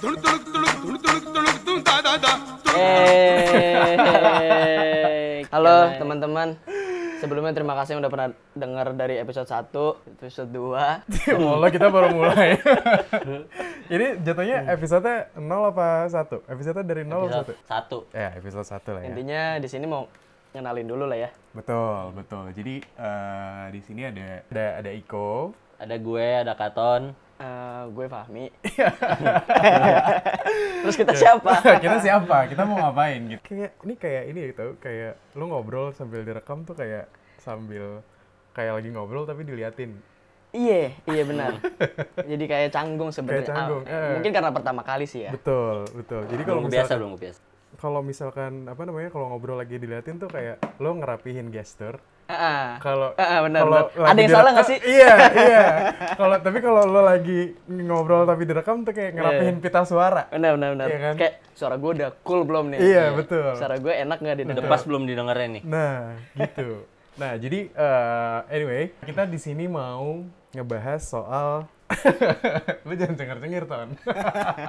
Halo teman-teman. Sebelumnya terima kasih yang udah pernah dengar dari episode 1, episode 2. Mulai kita baru mulai. Ini jatuhnya episode 0 apa 1? Episode dari 0 Episode apa 1? satu. Ya, episode 1 lah ya. Intinya di sini mau ngenalin dulu lah ya. Betul, betul. Jadi eh, di sini ada ada ada Iko. Ada gue, ada Katon. Eh, gue Fahmi. Terus kita siapa? kita siapa? Kita mau ngapain gitu? Kayak ini kayak ini gitu, kayak lu ngobrol sambil direkam tuh kayak sambil kayak lagi ngobrol tapi diliatin. Iya, iya benar. Jadi kayak canggung sebenarnya. Kayak canggung, Ah, eh. Mungkin karena pertama kali sih ya. Betul, betul. Jadi kalau Belum biasa, misalkan belum biasa. kalau misalkan apa namanya kalau ngobrol lagi diliatin tuh kayak lo ngerapihin gesture. Kalau benar, kalau Ada yang salah nggak sih? Iya, iya. Kalau tapi kalau lo lagi ngobrol tapi direkam tuh kayak ngerapihin Iya. pita suara. Benar, benar, benar. Iya kan? Kayak suara gue udah cool belum nih? Iya, betul. Suara gue enak nggak Udah didengar? pas belum didengerin nih. Nah, gitu. Nah, jadi eh, anyway, kita di sini mau ngebahas soal lu jangan cengar-cengir, Ton.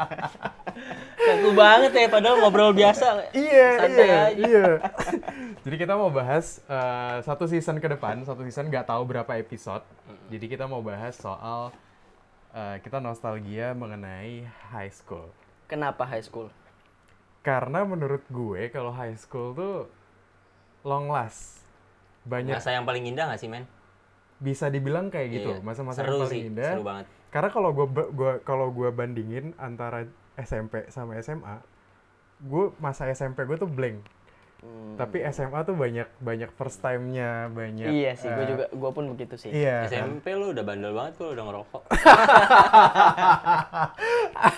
Kaku banget ya, padahal ngobrol biasa. iya, Santai iya, aja. iya. Jadi kita mau bahas eh, satu season ke depan, satu season nggak tahu berapa episode. Jadi kita mau bahas soal eh, kita nostalgia mengenai high school. Kenapa high school? Karena menurut gue kalau high school tuh long last. Banyak Masa yang paling indah gak sih, men? Bisa dibilang kayak gitu, Iya. masa-masa yang paling sih, indah. seru banget. Karena kalau gue gua kalau gue bandingin antara SMP sama SMA, gue masa SMP gue tuh blank. Hmm, Tapi SMA tuh banyak banyak first time-nya, banyak. iya sih, gue eh, juga, gue pun begitu sih. Iya. kan? SMP lu udah bandel banget tuh, udah ngerokok.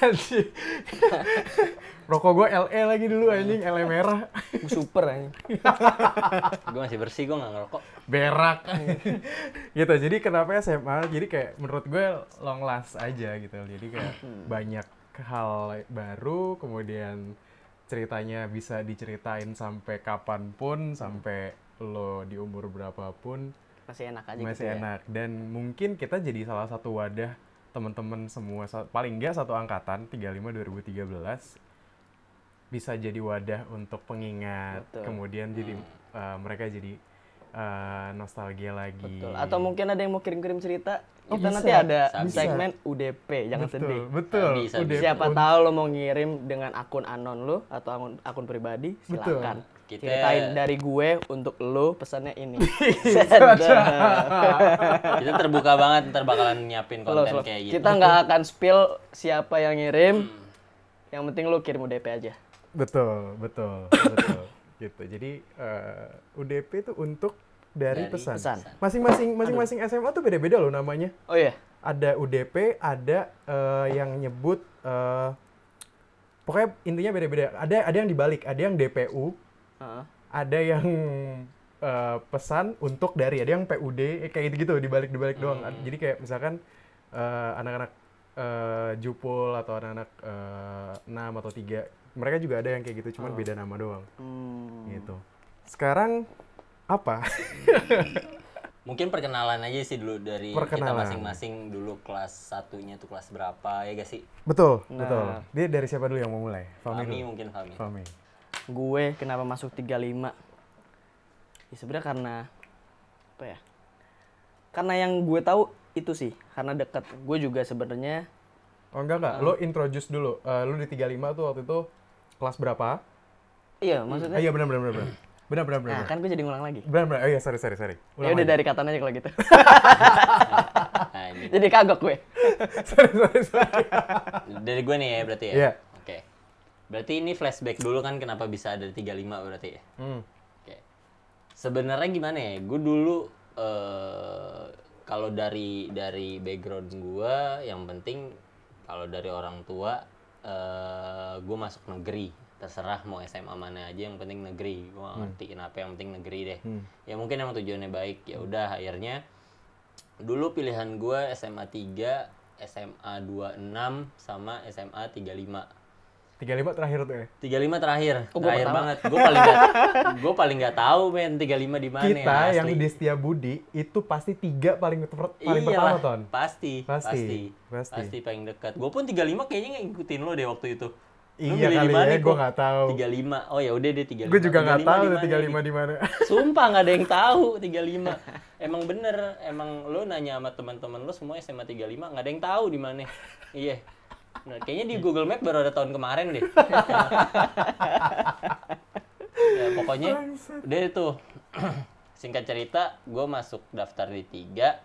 Anjing. Rokok gue LE lagi dulu anjing, LE merah. Gue super aja. gue masih bersih, gue gak ngerokok. Berak. gitu. Jadi kenapa SMA? Jadi kayak menurut gue long last aja gitu. Jadi kayak banyak hal baru, kemudian ceritanya bisa diceritain sampai kapan pun, sampai lo di umur berapapun Masih enak aja masih gitu ya. enak. Dan mungkin kita jadi salah satu wadah teman-teman semua paling enggak satu angkatan 35 2013 bisa jadi wadah untuk pengingat Betul. kemudian jadi uh, mereka jadi uh, nostalgia lagi Betul. Atau mungkin ada yang mau kirim-kirim cerita, Oh, kita bisa. nanti ada Bisa. segmen UDP, jangan betul sedih. betul Bisa, Udah- Siapa tahu lo mau ngirim dengan akun anon lo atau akun, akun pribadi, Betul. silakan. Kita- Ceritain dari gue untuk lo pesannya ini. Kita terbuka banget, ntar bakalan nyiapin konten slow. kayak gitu. Kita nggak akan spill siapa yang ngirim. Yang penting lo kirim UDP aja. betul betul betul gitu jadi uh, UDP itu untuk dari, Dari pesan pesan. masing-masing masing-masing SMA tuh beda-beda loh namanya Oh iya. ada UDP, ada eh, yang nyebut eh, pokoknya intinya beda-beda. Ada ada yang dibalik, ada yang DPU, Heeh. ada yang eh, pesan untuk dari, ada yang PUD, eh, kayak gitu-gitu dibalik-dibalik doang. Jadi kayak misalkan eh, anak-anak eh, Jupul atau anak-anak eh, 6 atau 3, mereka juga ada yang kayak gitu, cuman beda nama doang Hmm. gitu. Sekarang apa? Mungkin perkenalan aja sih dulu dari kita Perkenalan. masing-masing dulu kelas satunya tuh kelas berapa ya gak sih? betul, Nah. betul. Dia dari siapa dulu yang mau mulai? Fahmi Fami dulu. mungkin Fami. Fahmi. Gue kenapa masuk 35? Ya sebenarnya karena apa ya? Karena yang gue tahu itu sih, karena dekat. Gue juga sebenarnya Oh enggak enggak, lo introduce dulu. Eh, lo di 35 tuh waktu itu kelas berapa? iya Ah, maksudnya. iya benar benar benar benar. Benar benar benar. Nah, kan gue jadi ngulang lagi. Benar benar. Oh iya sorry sorry sorry. Ya udah dari katan aja kalau gitu. Ini. jadi kagok gue. sorry sorry sorry. Dari gue nih ya berarti ya? Iya. Oke. Berarti ini flashback dulu kan kenapa bisa ada di 35 berarti ya? Hmm. Oke. Sebenarnya gimana ya? Gue dulu eh kalau dari dari background gue yang penting kalau dari orang tua eh gue masuk negeri. Terserah mau SMA mana aja yang penting negeri. Gue gak ngerti kenapa yang penting negeri deh. Ya mungkin emang tujuannya baik. Ya udah akhirnya dulu pilihan gue SMA 3 SMA 26 sama SMA 35 35 35 terakhir tuh ya. 35 terakhir. Oh, terakhir pertama. banget. Gue paling gak gue paling gak tahu men 35 di mana Kita asli. yang di Setia Budi itu pasti tiga paling paling Iyalah, pertama ton. Pasti, Pasti, pasti, pasti. pasti, paling dekat. Gue pun 35 kayaknya ngikutin lo deh waktu itu. Lu Iya kali ya, gue nggak tahu. 35. Oh ya udah deh 35. Gue juga nggak 35 tahu di tuh mana 35 di mana. Sumpah nggak ada yang tahu 35. Emang bener, emang lo nanya sama teman-teman lo semua SMA 35 nggak ada yang tahu di mana. Iya. Nah, kayaknya di Google Map baru ada tahun kemarin deh. ya pokoknya udah itu. Singkat cerita, gue masuk daftar di tiga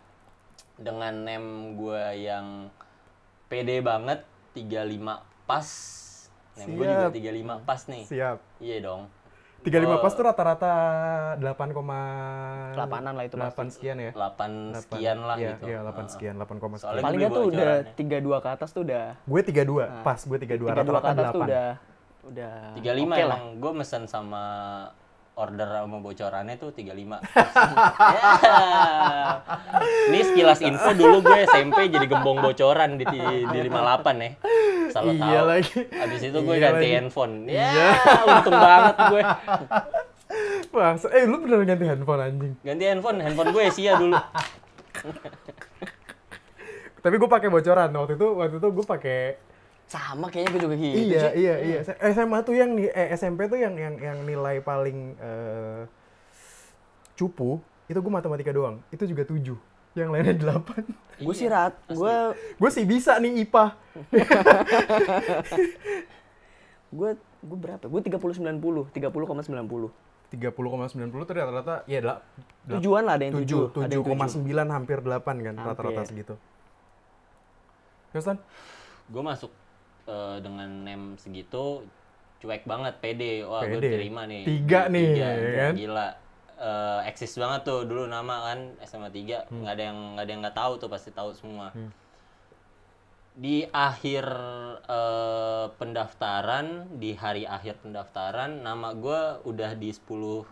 dengan nem gue yang pede banget 35 pas. Nem gue juga Siap. 35 pas nih. Siap. Iya dong. 35 Oh. pas tuh rata-rata 8, Delapanan lah itu 8 pasti. sekian ya. 8 sekian lah iya, gitu. Iya, 8 Heeh. sekian, 8, Soalnya sekian. Paling nggak tuh udah bocorannya. 32 ke atas tuh udah Gue 32, pas gue 32, 32 ke rata-rata 8. udah udah 35 oke lah. emang gue mesen sama order sama bocorannya tuh 35. Ya. Ini sekilas info dulu gue SMP jadi gembong bocoran di di 58 ya. Salah Iya tahu. lagi. Habis itu gue Iya ganti lagi. handphone. Ya, untung banget gue. Se- eh lu bener ganti handphone anjing. Ganti handphone, handphone gue Sia dulu. Tapi gue pakai bocoran waktu itu. Waktu itu gue pakai Sama kayaknya gue juga gitu iya, sih. iya, iya. SMA tuh yang eh, SMP tuh yang yang yang nilai paling eh, cupu itu gue matematika doang. Itu juga 7. Yang lainnya 8. Gue sih rat, gue gue sih bisa nih IPA. gue gue berapa? Gue 30 90, 30,90. 30,90 tuh rata-rata ya adalah Tujuan lah ada yang 7, tujuh, ada yang 7,9 hampir 8 kan rata-rata segitu. Terus Tan? gue masuk eh, dengan nem segitu cuek banget pede wah gue Pede. terima nih Tiga nih, Tiga, ya kan? gila Eh, eksis banget tuh dulu nama kan SMA 3 Hmm. nggak ada yang nggak ada yang nggak tahu tuh pasti tahu semua. Di akhir eh, pendaftaran di hari akhir pendaftaran nama gue udah di 10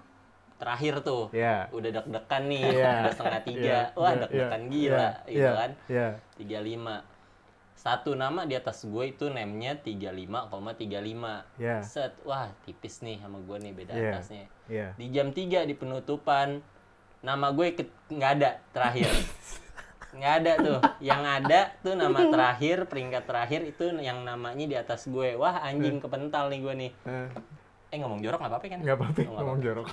terakhir tuh. Iya. udah deg-degan nih Iya. udah setengah tiga. Iya, wah iya, deg-degan iya, gila iya, gitu iya, kan. Iya. 35 satu nama di atas gue itu nemnya 35,35 Iya. set wah tipis nih sama gue nih beda Iya. atasnya. Iya. di jam 3 di penutupan nama gue nggak ada terakhir. Nggak ada tuh. Yang ada tuh nama terakhir peringkat terakhir itu yang namanya di atas gue. Wah anjing kepental nih gue nih. Eh, eh ngomong jorok nggak apa-apa kan? Nggak apa-apa Oh, ngomong jorok.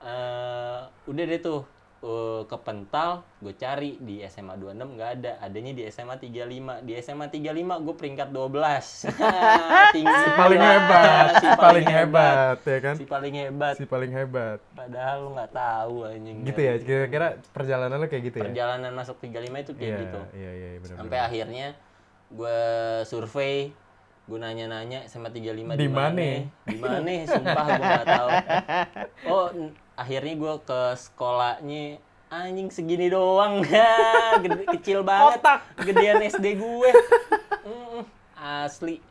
Eh, udah deh tuh eh, kepental gue cari di SMA 26 nggak ada. Adanya di SMA 35 di SMA 35 gue peringkat 12 tinggi Si paling hebat, si paling hebat. ya kan? si paling hebat. Si paling hebat. padahal lu nggak tahu anjing. Gitu ya, kira-kira perjalanan lu kayak gitu ya? perjalanan masuk 35 itu kayak Iya, gitu. iya, iya, benar. sampai akhirnya gue survei gue nanya-nanya SMA 35 Di di mana di mana? Sumpah gue nggak tahu. Oh akhirnya gue ke sekolahnya anjing segini doang Gede, kecil banget gedean SD gue Mm, asli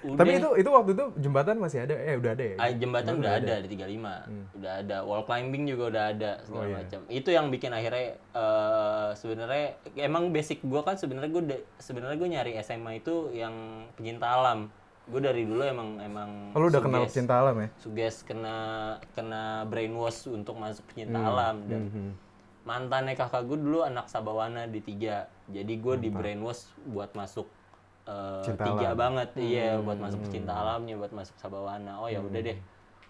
Udah. Tapi itu itu waktu itu jembatan masih ada? Eh udah ada ya? Ah, jembatan udah ada, di 35. Hmm. Udah ada. Wall climbing juga udah ada segala Oh, iya. macam. Itu yang bikin akhirnya eh sebenarnya emang basic gua kan sebenarnya gua da- sebenarnya gua nyari SMA itu yang pencinta alam. Gue dari dulu emang emang Oh, lu udah kenal cinta alam ya? Suges kena kena brainwash untuk masuk pecinta Hmm, alam dan mantannya kakak gue dulu anak Sabawana di tiga. Jadi gue di brainwash buat masuk eh, Cinta tiga alam. banget iya buat masuk pecinta alamnya buat masuk Sabawana. Oh ya udah deh.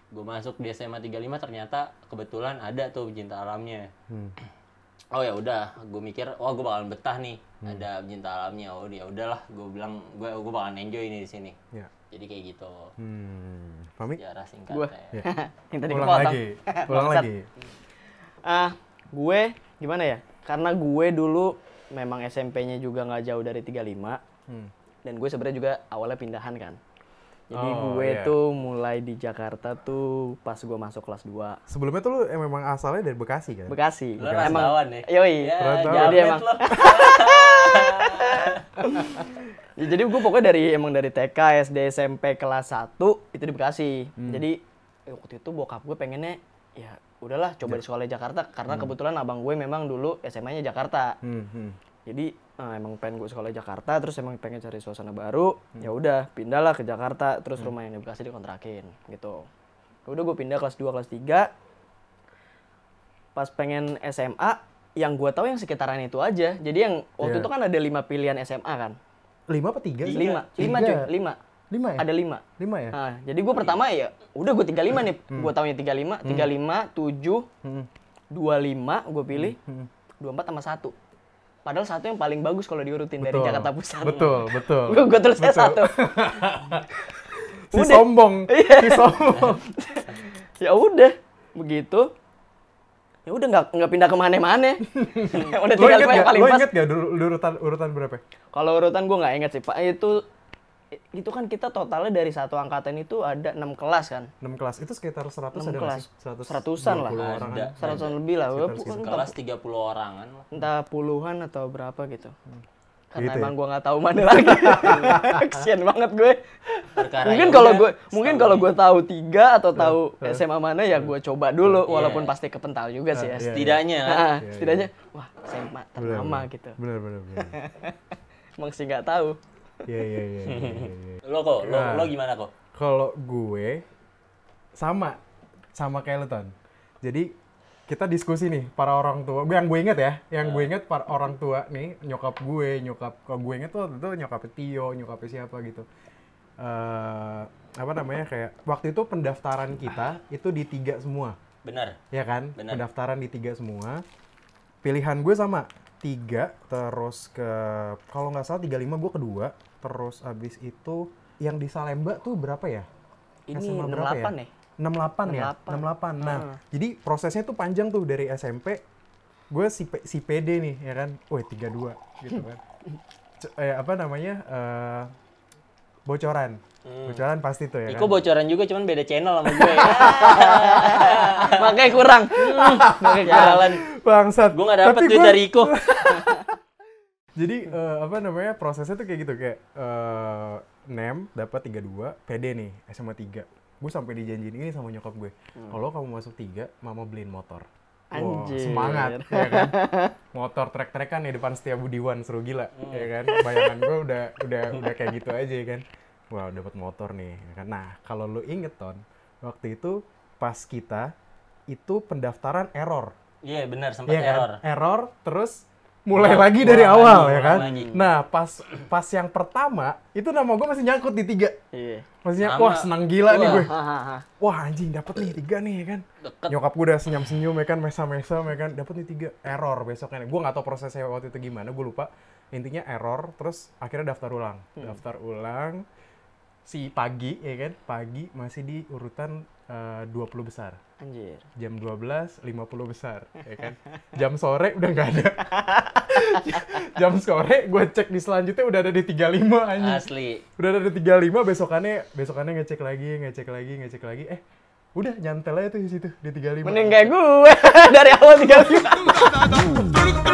Gue masuk di SMA 35 ternyata kebetulan ada tuh pecinta alamnya. Hmm. Oh ya udah, gue mikir, wah gue bakalan betah nih, ada pecinta alamnya. Oh ya udahlah, gue bilang gue gue bakalan enjoy nih di sini. Ya. Jadi kayak gitu. Hmm. Fahmi? Sejarah singkat Gue. ya. yang tadi Ulang kepotong. lagi. Ulang lagi. Ah, gue gimana ya? Karena gue dulu memang SMP-nya juga nggak jauh dari 35 Hmm. dan gue sebenarnya juga awalnya pindahan kan. Jadi Oh, gue iya. tuh mulai di Jakarta tuh pas gue masuk kelas 2 Sebelumnya tuh lu em- memang asalnya dari Bekasi kan? Bekasi. Lo rantauan ya? Yoi. Ya, Rantauan. Jadi emang. Ya, jadi gue pokoknya dari emang dari TK, SD, SMP kelas 1 itu di Bekasi. Hmm. Jadi eh, waktu itu bokap gue pengennya ya udahlah coba di sekolah di Jakarta karena kebetulan abang gue memang dulu SMA-nya Jakarta. Hmm, hmm. Jadi eh, emang pengen gue sekolah di Jakarta terus emang pengen cari suasana baru ya udah pindahlah ke Jakarta terus rumah yang di Bekasi dikontrakin gitu Ya udah gue pindah kelas 2 kelas 3 pas pengen SMA yang gue tahu yang sekitaran itu aja jadi yang waktu Iya. itu kan ada lima pilihan SMA kan Lima apa tiga? sih? lima lima Tiga. cuy lima Lima ya? ada lima Lima ya? Nah, jadi gue pertama ya udah gue 35 nih. Gue taunya 35, 35, 7, Hmm. 25 gue pilih. Hmm. 24 sama 1. Padahal satu yang paling bagus kalau diurutin dari Betul. Jakarta Pusat. Betul, betul. Gue gue tulisnya Betul. satu. Si Udah. sombong, Iya. si sombong. ya udah begitu. Ya udah nggak nggak pindah ke mana-mana. udah Lo tinggal yang paling Lo pas. inget gak dulu urutan urutan berapa? Kalau urutan gue nggak inget sih Pak. Itu itu kan kita totalnya dari satu angkatan itu ada enam kelas kan. 6 kelas. Itu sekitar 100 Enam ada kelas. sih? 100 Seratusan lah. 20 orang Ada. kan? Seratusan lebih lah. Entah- Kelas 30 orangan lah. entah puluhan atau berapa gitu. Karena Gitu ya? emang gua nggak tahu mana lagi. Kesian banget gue. Perkara mungkin ya kalau gue mungkin kalau gue tahu tiga atau tahu Eh, SMA mana ya gue coba dulu Iya. walaupun pasti kepental juga sih ya. Eh, setidaknya kan. Nah, Iya, setidaknya wah SMA ternama bener. gitu. Bener, bener, bener. Emang sih nggak tahu. Iya, iya, iya. iya, iya, iya. Lo kok, lo, Nah. lo gimana kok? Kalau gue sama sama kayak lu Ton. Jadi kita diskusi nih para orang tua. Gue yang gue inget ya, yang gue inget para orang tua nih, nyokap gue, nyokap kalau gue inget tuh itu nyokap Tio, nyokap siapa gitu. eh apa namanya kayak waktu itu pendaftaran kita itu di tiga semua, Benar. ya kan? Benar. Pendaftaran di tiga semua. Pilihan gue sama tiga, terus ke kalau nggak salah tiga lima gue kedua, terus abis itu yang di Salemba tuh berapa ya? Ini SMA 68 berapa ya? 68 ya? 68. 68. Nah, Ah. jadi prosesnya tuh panjang tuh dari SMP. Gue si, si PD nih, ya kan? Wih, 32 gitu kan. C- eh, apa namanya? eh, bocoran. Bocoran pasti tuh ya Iko kan? bocoran juga cuman beda channel sama gue. Makanya kurang. Hmm, Makanya. Jalan. Bangsat. Gue gak dapet Tapi duit gua- dari Iko. Jadi eh, apa namanya? Prosesnya tuh kayak gitu kayak eh NEM dapat 32, PD nih, SMA 3. Gue sampai dijanjiin ini sama nyokap gue. Kalau kamu masuk 3, mama beliin motor. Anjir. semangat ya kan. Motor trek-trekan di depan Setia Budiwan seru gila ya kan. Bayangan gue udah udah udah kayak gitu aja ya kan. Wah, dapat motor nih ya kan. Nah, kalau lu inget Ton, waktu itu pas kita itu pendaftaran error. Iya benar sempat Iya kan? error. Error terus mulai lagi dari awal lagi, ya kan. lagi. Nah, pas pas yang pertama itu nama gue masih nyangkut di tiga. Iya. Maksudnya, Sama. wah senang gila nih Wah. gue. Hahaha. Wah anjing dapet nih tiga nih ya kan. Deket. Nyokap gue udah senyum-senyum ya kan, mesa-mesa ya kan, dapet nih tiga. Error besoknya. Gue nggak tahu prosesnya waktu itu gimana, gue lupa. Intinya error, terus akhirnya daftar ulang. Daftar ulang, si pagi ya kan, pagi masih di urutan eh, 20 besar. Anjir. Jam 12, 50 besar, ya kan. Jam sore udah nggak ada. Jam sore gue cek di selanjutnya udah ada di 35 anjing Asli. udah ada di 35 besokannya besokannya ngecek lagi ngecek lagi ngecek lagi eh udah nyantel aja tuh di situ di 35 Mending kayak gue dari awal tiga